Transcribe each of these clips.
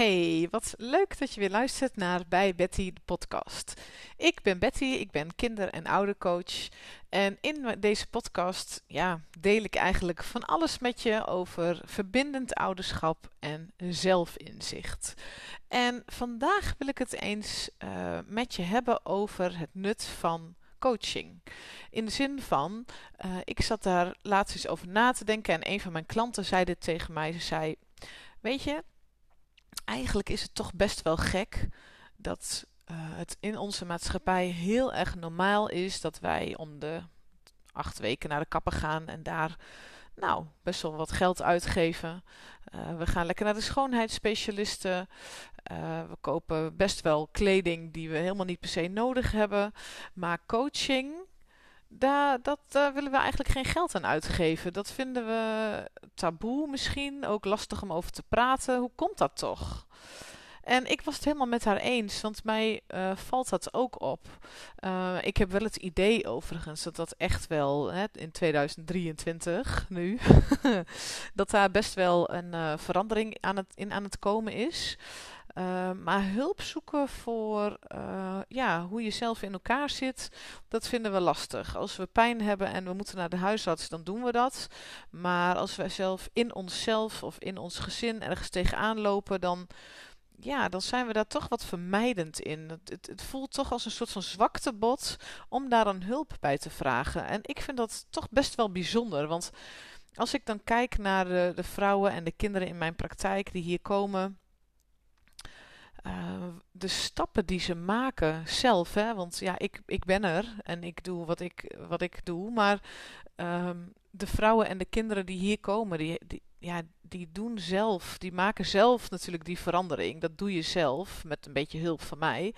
Hey, wat leuk dat je weer luistert naar Bij Betty de podcast. Ik ben Betty, ik ben kinder- en oudercoach. En in deze podcast ja, deel ik eigenlijk van alles met je over verbindend ouderschap en zelfinzicht. En vandaag wil ik het eens uh, met je hebben over het nut van coaching. In de zin van, uh, ik zat daar laatst eens over na te denken en een van mijn klanten zei dit tegen mij. Ze zei, weet je, eigenlijk is het toch best wel gek dat uh, het in onze maatschappij heel erg normaal is dat wij om de acht weken naar de kapper gaan en daar nou best wel wat geld uitgeven. Uh, we gaan lekker naar de schoonheidsspecialisten. Uh, we kopen best wel kleding die we helemaal niet per se nodig hebben. Maar coaching, daar, dat, daar willen we eigenlijk geen geld aan uitgeven. Dat vinden we taboe misschien, ook lastig om over te praten. Hoe komt dat toch? En ik was het helemaal met haar eens, want mij uh, valt dat ook op. Uh, ik heb wel het idee overigens dat dat echt wel hè, in 2023 nu, dat daar best wel een uh, verandering aan het, in aan het komen is. Uh, maar hulp zoeken voor uh, ja, hoe je zelf in elkaar zit, dat vinden we lastig. Als we pijn hebben en we moeten naar de huisarts, dan doen we dat. Maar als wij zelf in onszelf of in ons gezin ergens tegenaan lopen, dan, ja, dan zijn we daar toch wat vermijdend in. Het, het, voelt toch als een soort van zwaktebod om daar een hulp bij te vragen. En ik vind dat toch best wel bijzonder, want als ik dan kijk naar de vrouwen en de kinderen in mijn praktijk die hier komen de stappen die ze maken zelf, hè, want ja, ik, ik ben er en ik doe wat ik, wat ik doe, maar um, de vrouwen en de kinderen die hier komen, die, ja, die doen zelf, die maken zelf natuurlijk die verandering. Dat doe je zelf met een beetje hulp van mij.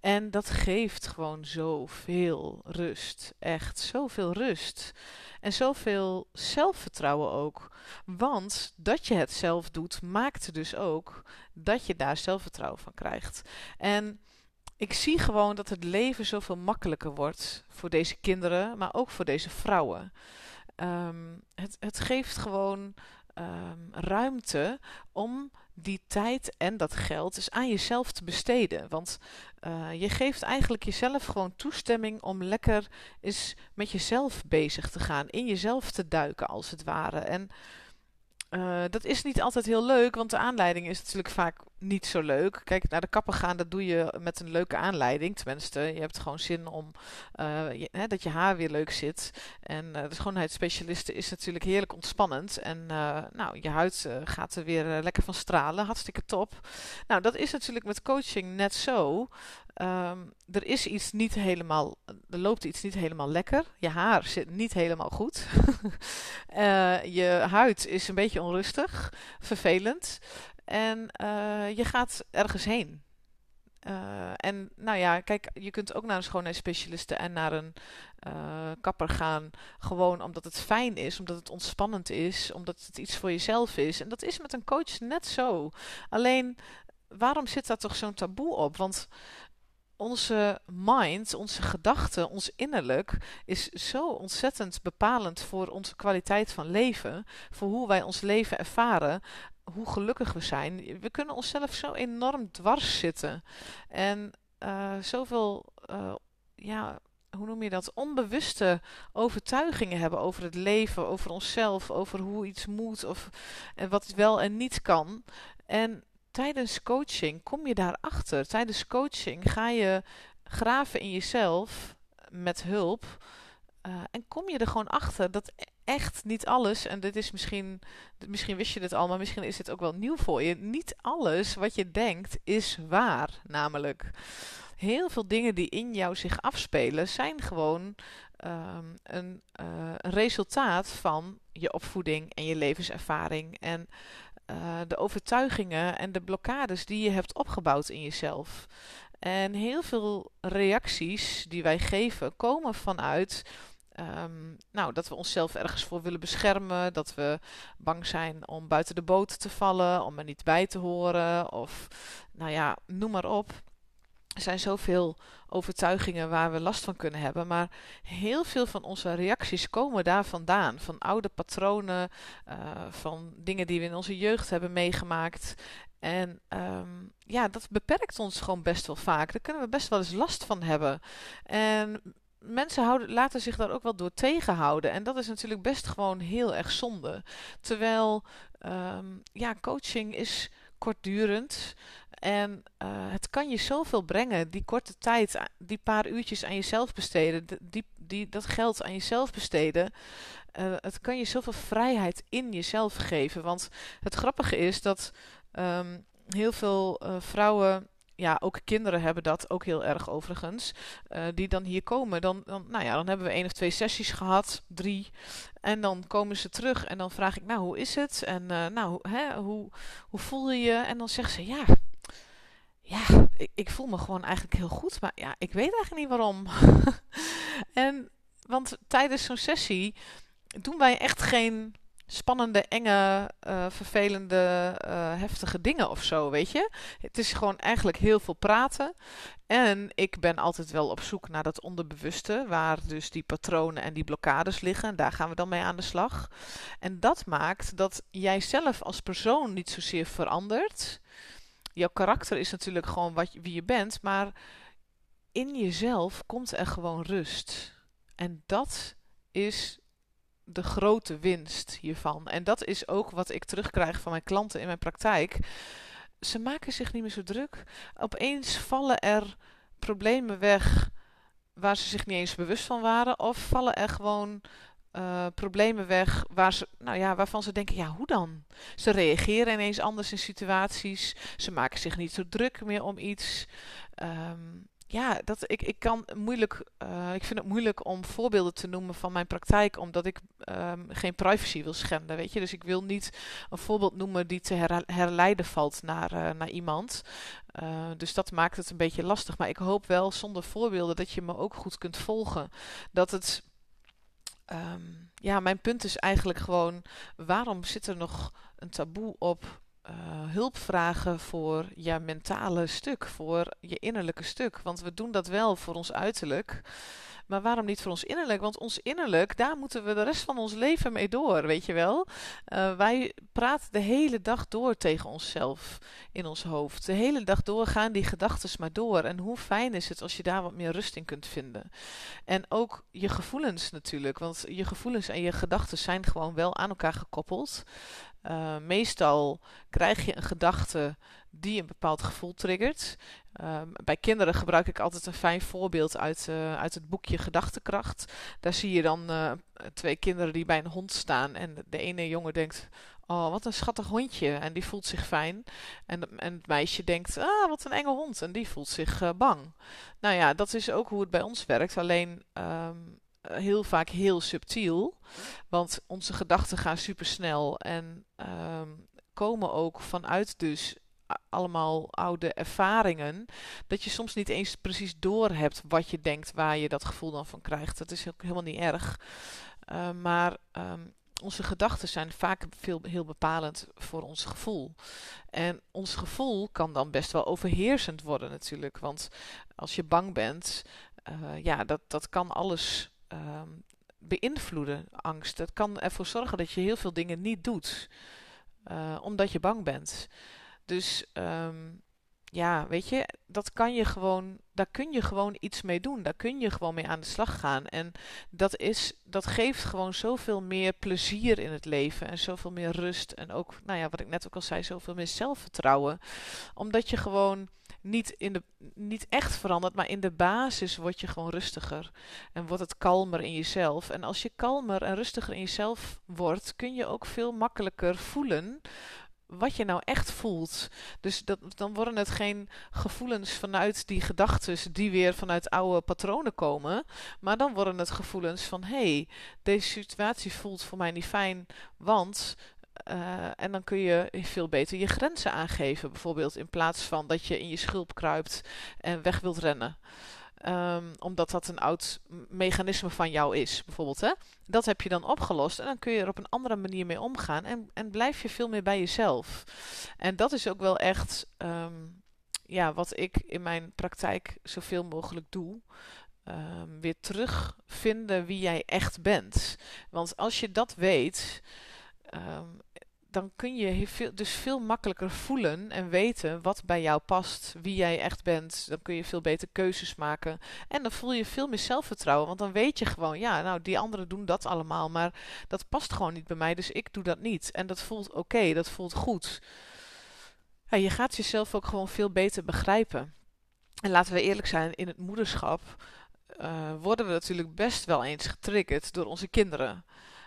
En dat geeft gewoon zoveel rust. Echt zoveel rust. En zoveel zelfvertrouwen ook. Want dat je het zelf doet, maakt dus ook dat je daar zelfvertrouwen van krijgt. En ik zie gewoon dat het leven zoveel makkelijker wordt voor deze kinderen, maar ook voor deze vrouwen. Um, het, het geeft gewoon um, ruimte om die tijd en dat geld dus aan jezelf te besteden. Want uh, je geeft eigenlijk jezelf gewoon toestemming om lekker eens met jezelf bezig te gaan. In jezelf te duiken als het ware. En uh, dat is niet altijd heel leuk, want de aanleiding is natuurlijk vaak niet zo leuk. Kijk, naar de kapper gaan, dat doe je met een leuke aanleiding. Tenminste, je hebt gewoon zin om je, hè, dat je haar weer leuk zit. En uh, de schoonheidsspecialiste is natuurlijk heerlijk ontspannend. En nou, je huid gaat er weer lekker van stralen. Hartstikke top. Nou, dat is natuurlijk met coaching net zo. Um, er is iets niet helemaal, er loopt iets niet helemaal lekker. Je haar zit niet helemaal goed. uh, je huid is een beetje onrustig, vervelend. En uh, je gaat ergens heen. Uh, en nou ja, kijk, je kunt ook naar een schoonheidsspecialiste en naar een kapper gaan. Gewoon omdat het fijn is, omdat het ontspannend is, omdat het iets voor jezelf is. En dat is met een coach net zo. Alleen, waarom zit daar toch zo'n taboe op? Want onze mind, onze gedachten, ons innerlijk is zo ontzettend bepalend voor onze kwaliteit van leven, voor hoe wij ons leven ervaren, hoe gelukkig we zijn. We kunnen onszelf zo enorm dwars zitten en uh, zoveel, uh, ja, hoe noem je dat, onbewuste overtuigingen hebben over het leven, over onszelf, over hoe iets moet of en wat wel en niet kan. En tijdens coaching kom je daarachter. Tijdens coaching ga je graven in jezelf met hulp. Uh, en kom je er gewoon achter dat echt niet alles, en dit is misschien, misschien wist je dit al, maar misschien is dit ook wel nieuw voor je. Niet alles wat je denkt is waar, namelijk. Heel veel dingen die in jou zich afspelen zijn gewoon um, een, een resultaat van je opvoeding en je levenservaring. En uh, de overtuigingen en de blokkades die je hebt opgebouwd in jezelf. En heel veel reacties die wij geven komen vanuit um, nou, dat we onszelf ergens voor willen beschermen. Dat we bang zijn om buiten de boot te vallen, om er niet bij te horen. Of nou ja, noem maar op. Er zijn zoveel overtuigingen waar we last van kunnen hebben. Maar heel veel van onze reacties komen daar vandaan. Van oude patronen, uh, van dingen die we in onze jeugd hebben meegemaakt. En ehm, ja, dat beperkt ons gewoon best wel vaak. Daar kunnen we best wel eens last van hebben. En mensen houden, laten zich daar ook wel door tegenhouden. En dat is natuurlijk best gewoon heel erg zonde. Terwijl, ehm, ja, coaching is kortdurend. En uh, het kan je zoveel brengen, die korte tijd, die paar uurtjes aan jezelf besteden, die, die, dat geld aan jezelf besteden. Uh, het kan je zoveel vrijheid in jezelf geven. Want het grappige is dat um, heel veel vrouwen ja, ook kinderen hebben dat ook heel erg overigens. Die dan hier komen. Dan, dan, nou ja, dan hebben we één of twee sessies gehad, drie. En dan komen ze terug en dan vraag ik, nou, hoe is het? En nou, hè, hoe, hoe voel je je? En dan zeggen ze, ja, ja, ik, ik, voel me gewoon eigenlijk heel goed. Maar ja, ik weet eigenlijk niet waarom. en, want tijdens zo'n sessie doen wij echt geen spannende, enge, uh, vervelende, uh, heftige dingen of zo, weet je. Het is gewoon eigenlijk heel veel praten. En ik ben altijd wel op zoek naar dat onderbewuste, waar dus die patronen en die blokkades liggen. En daar gaan we dan mee aan de slag. En dat maakt dat jij zelf als persoon niet zozeer verandert. Jouw karakter is natuurlijk gewoon wat, wie je bent, maar in jezelf komt er gewoon rust. En dat is de grote winst hiervan. En dat is ook wat ik terugkrijg van mijn klanten in mijn praktijk. Ze maken zich niet meer zo druk. Opeens vallen er problemen weg waar ze zich niet eens bewust van waren. Of vallen er gewoon uh, problemen weg waar ze, nou ja, waarvan ze denken, ja, hoe dan? Ze reageren ineens anders in situaties. Ze maken zich niet zo druk meer om iets. Um, ja, dat, ik, ik kan moeilijk. Uh, ik vind het moeilijk om voorbeelden te noemen van mijn praktijk, omdat ik um, geen privacy wil schenden. Weet je, dus ik wil niet een voorbeeld noemen die te her herleiden valt naar, uh, naar iemand. Dus dat maakt het een beetje lastig. Maar ik hoop wel zonder voorbeelden dat je me ook goed kunt volgen. Dat het. Um, ja, mijn punt is eigenlijk gewoon: waarom zit er nog een taboe op uh, hulp vragen voor je mentale stuk, voor je innerlijke stuk. Want we doen dat wel voor ons uiterlijk. Maar waarom niet voor ons innerlijk? Want ons innerlijk, daar moeten we de rest van ons leven mee door, weet je wel. Uh, wij praten de hele dag door tegen onszelf in ons hoofd. De hele dag door gaan die gedachten maar door. En hoe fijn is het als je daar wat meer rust in kunt vinden. En ook je gevoelens natuurlijk. Want je gevoelens en je gedachten zijn gewoon wel aan elkaar gekoppeld. Uh, meestal krijg je een gedachte die een bepaald gevoel triggert. Uh, bij kinderen gebruik ik altijd een fijn voorbeeld uit, uh, uit het boekje Gedachtenkracht. Daar zie je dan uh, twee kinderen die bij een hond staan. En de ene jongen denkt: Oh, wat een schattig hondje. En die voelt zich fijn. En, en het meisje denkt: Ah, wat een enge hond. En die voelt zich bang. Nou ja, dat is ook hoe het bij ons werkt. Alleen. Um, heel vaak heel subtiel. Want onze gedachten gaan supersnel en um, komen ook vanuit dus allemaal oude ervaringen, dat je soms niet eens precies door hebt wat je denkt, waar je dat gevoel dan van krijgt. Dat is ook helemaal niet erg. Uh, maar um, onze gedachten zijn vaak veel, heel bepalend voor ons gevoel. En ons gevoel kan dan best wel overheersend worden natuurlijk. Want als je bang bent, uh, ja, dat, dat kan alles um, beïnvloeden, angst. Het kan ervoor zorgen dat je heel veel dingen niet doet, uh, omdat je bang bent. Dus um, ja, weet je, dat kan je gewoon, daar kun je gewoon iets mee doen. Daar kun je gewoon mee aan de slag gaan. En dat, is, dat geeft gewoon zoveel meer plezier in het leven. En zoveel meer rust. En ook, nou ja, wat ik net ook al zei, zoveel meer zelfvertrouwen. Omdat je gewoon niet, in de, niet echt verandert, maar in de basis word je gewoon rustiger. En wordt het kalmer in jezelf. En als je kalmer en rustiger in jezelf wordt, kun je ook veel makkelijker voelen wat je nou echt voelt. Dus dat, dan worden het geen gevoelens vanuit die gedachten die weer vanuit oude patronen komen. Maar dan worden het gevoelens van hé, hey, deze situatie voelt voor mij niet fijn, want uh, en dan kun je veel beter je grenzen aangeven, bijvoorbeeld, in plaats van dat je in je schulp kruipt en weg wilt rennen. Um, omdat dat een oud mechanisme van jou is, bijvoorbeeld. Hè? Dat heb je dan opgelost en dan kun je er op een andere manier mee omgaan en, en blijf je veel meer bij jezelf. En dat is ook wel echt um, ja, wat ik in mijn praktijk zoveel mogelijk doe. Um, weer terugvinden wie jij echt bent. Want als je dat weet, dan kun je veel, dus veel makkelijker voelen en weten wat bij jou past, wie jij echt bent. Dan kun je veel beter keuzes maken. En dan voel je veel meer zelfvertrouwen, want dan weet je gewoon, ja, nou, die anderen doen dat allemaal, maar dat past gewoon niet bij mij, dus ik doe dat niet. En dat voelt oké, dat voelt goed. Je gaat jezelf ook gewoon veel beter begrijpen. En laten we eerlijk zijn, in het moederschap uh, worden we natuurlijk best wel eens getriggerd door onze kinderen.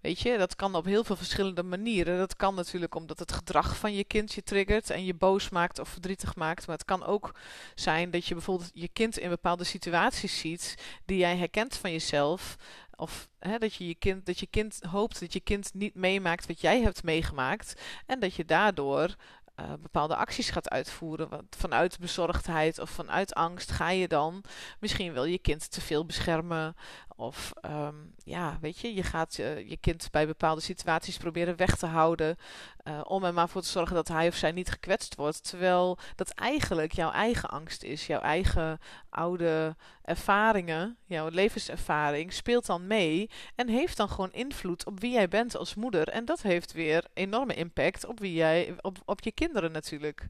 Weet je, dat kan op heel veel verschillende manieren. Dat kan natuurlijk omdat het gedrag van je kind je triggert en je boos maakt of verdrietig maakt. Maar het kan ook zijn dat je bijvoorbeeld je kind in bepaalde situaties ziet die jij herkent van jezelf. Of hè, dat, je je kind, dat je kind hoopt dat je kind niet meemaakt wat jij hebt meegemaakt. En dat je daardoor uh, bepaalde acties gaat uitvoeren. Want vanuit bezorgdheid of vanuit angst ga je dan misschien wel je kind te veel beschermen of um, weet je, je gaat uh, je kind bij bepaalde situaties proberen weg te houden. Uh, om er maar voor te zorgen dat hij of zij niet gekwetst wordt. Terwijl dat eigenlijk jouw eigen angst is. Jouw eigen oude ervaringen, jouw levenservaring speelt dan mee. En heeft dan gewoon invloed op wie jij bent als moeder. En dat heeft weer enorme impact op wie jij, op, op je kinderen natuurlijk.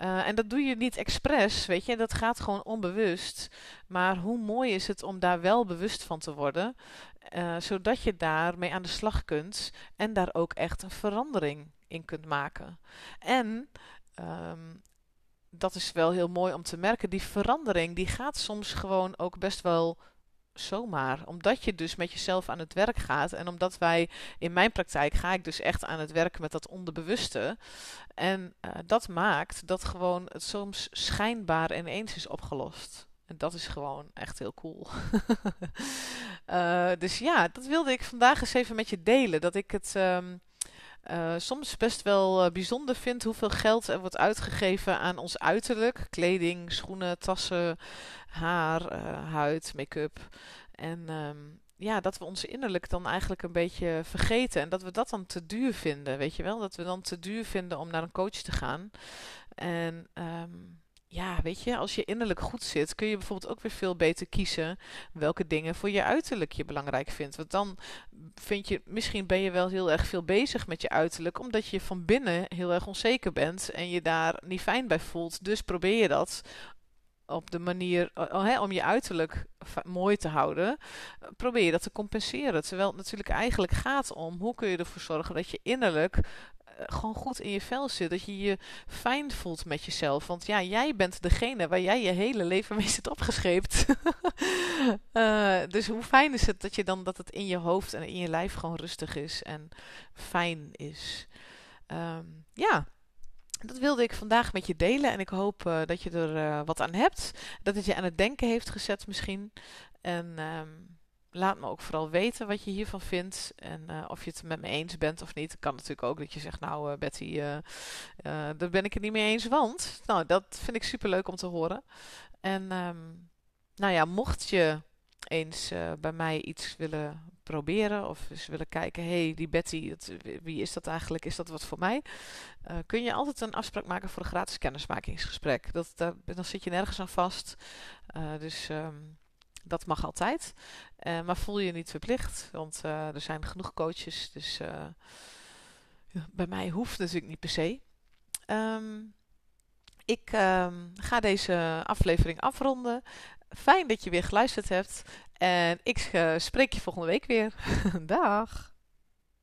Uh, en dat doe je niet expres, weet je, dat gaat gewoon onbewust. Maar hoe mooi is het om daar wel bewust van te worden, uh, zodat je daarmee aan de slag kunt en daar ook echt een verandering in kunt maken. En um, dat is wel heel mooi om te merken, die verandering die gaat soms gewoon ook best wel zomaar. Omdat je dus met jezelf aan het werk gaat. En omdat wij, in mijn praktijk ga ik dus echt aan het werk met dat onderbewuste. En uh, dat maakt dat gewoon het soms schijnbaar ineens is opgelost. En dat is gewoon echt heel cool. uh, dus ja, dat wilde ik vandaag eens even met je delen. Dat ik het... Um, uh, soms best wel uh, bijzonder vind hoeveel geld er wordt uitgegeven aan ons uiterlijk. Kleding, schoenen, tassen, haar, huid, make-up. En um, ja, dat we ons innerlijk dan eigenlijk een beetje vergeten. En dat we dat dan te duur vinden, weet je wel? Dat we dan te duur vinden om naar een coach te gaan. En um, ja, weet je, als je innerlijk goed zit, kun je bijvoorbeeld ook weer veel beter kiezen welke dingen voor je uiterlijk je belangrijk vindt. Want dan vind je, misschien ben je wel heel erg veel bezig met je uiterlijk, omdat je van binnen heel erg onzeker bent en je daar niet fijn bij voelt. Dus probeer je dat op de manier om je uiterlijk mooi te houden, probeer je dat te compenseren. Terwijl het natuurlijk eigenlijk gaat om hoe kun je ervoor zorgen dat je innerlijk gewoon goed in je vel zit. Dat je je fijn voelt met jezelf. Want ja, jij bent degene waar jij je hele leven mee zit opgescheept. uh, dus hoe fijn is het dat je dan dat het in je hoofd en in je lijf gewoon rustig is en fijn is. Um, ja. Dat wilde ik vandaag met je delen en ik hoop uh, dat je er uh, wat aan hebt. Dat het je aan het denken heeft gezet misschien. En um, laat me ook vooral weten wat je hiervan vindt. En uh, of je het met me eens bent of niet. Kan natuurlijk ook dat je zegt, nou uh, Betty, uh, daar ben ik het niet mee eens. Want, nou, dat vind ik super leuk om te horen. En, um, nou ja, mocht je eens bij mij iets willen proberen. Of eens willen kijken, hé, hey, die Betty, wie is dat eigenlijk? Is dat wat voor mij? kun je altijd een afspraak maken voor een gratis kennismakingsgesprek. Dat, daar, dan zit je nergens aan vast. dus... Um, dat mag altijd. Uh, maar voel je niet verplicht, want uh, er zijn genoeg coaches. Dus ja, bij mij hoeft natuurlijk niet per se. Um, ik um, ga deze aflevering afronden. Fijn dat je weer geluisterd hebt. En ik spreek je volgende week weer. Dag.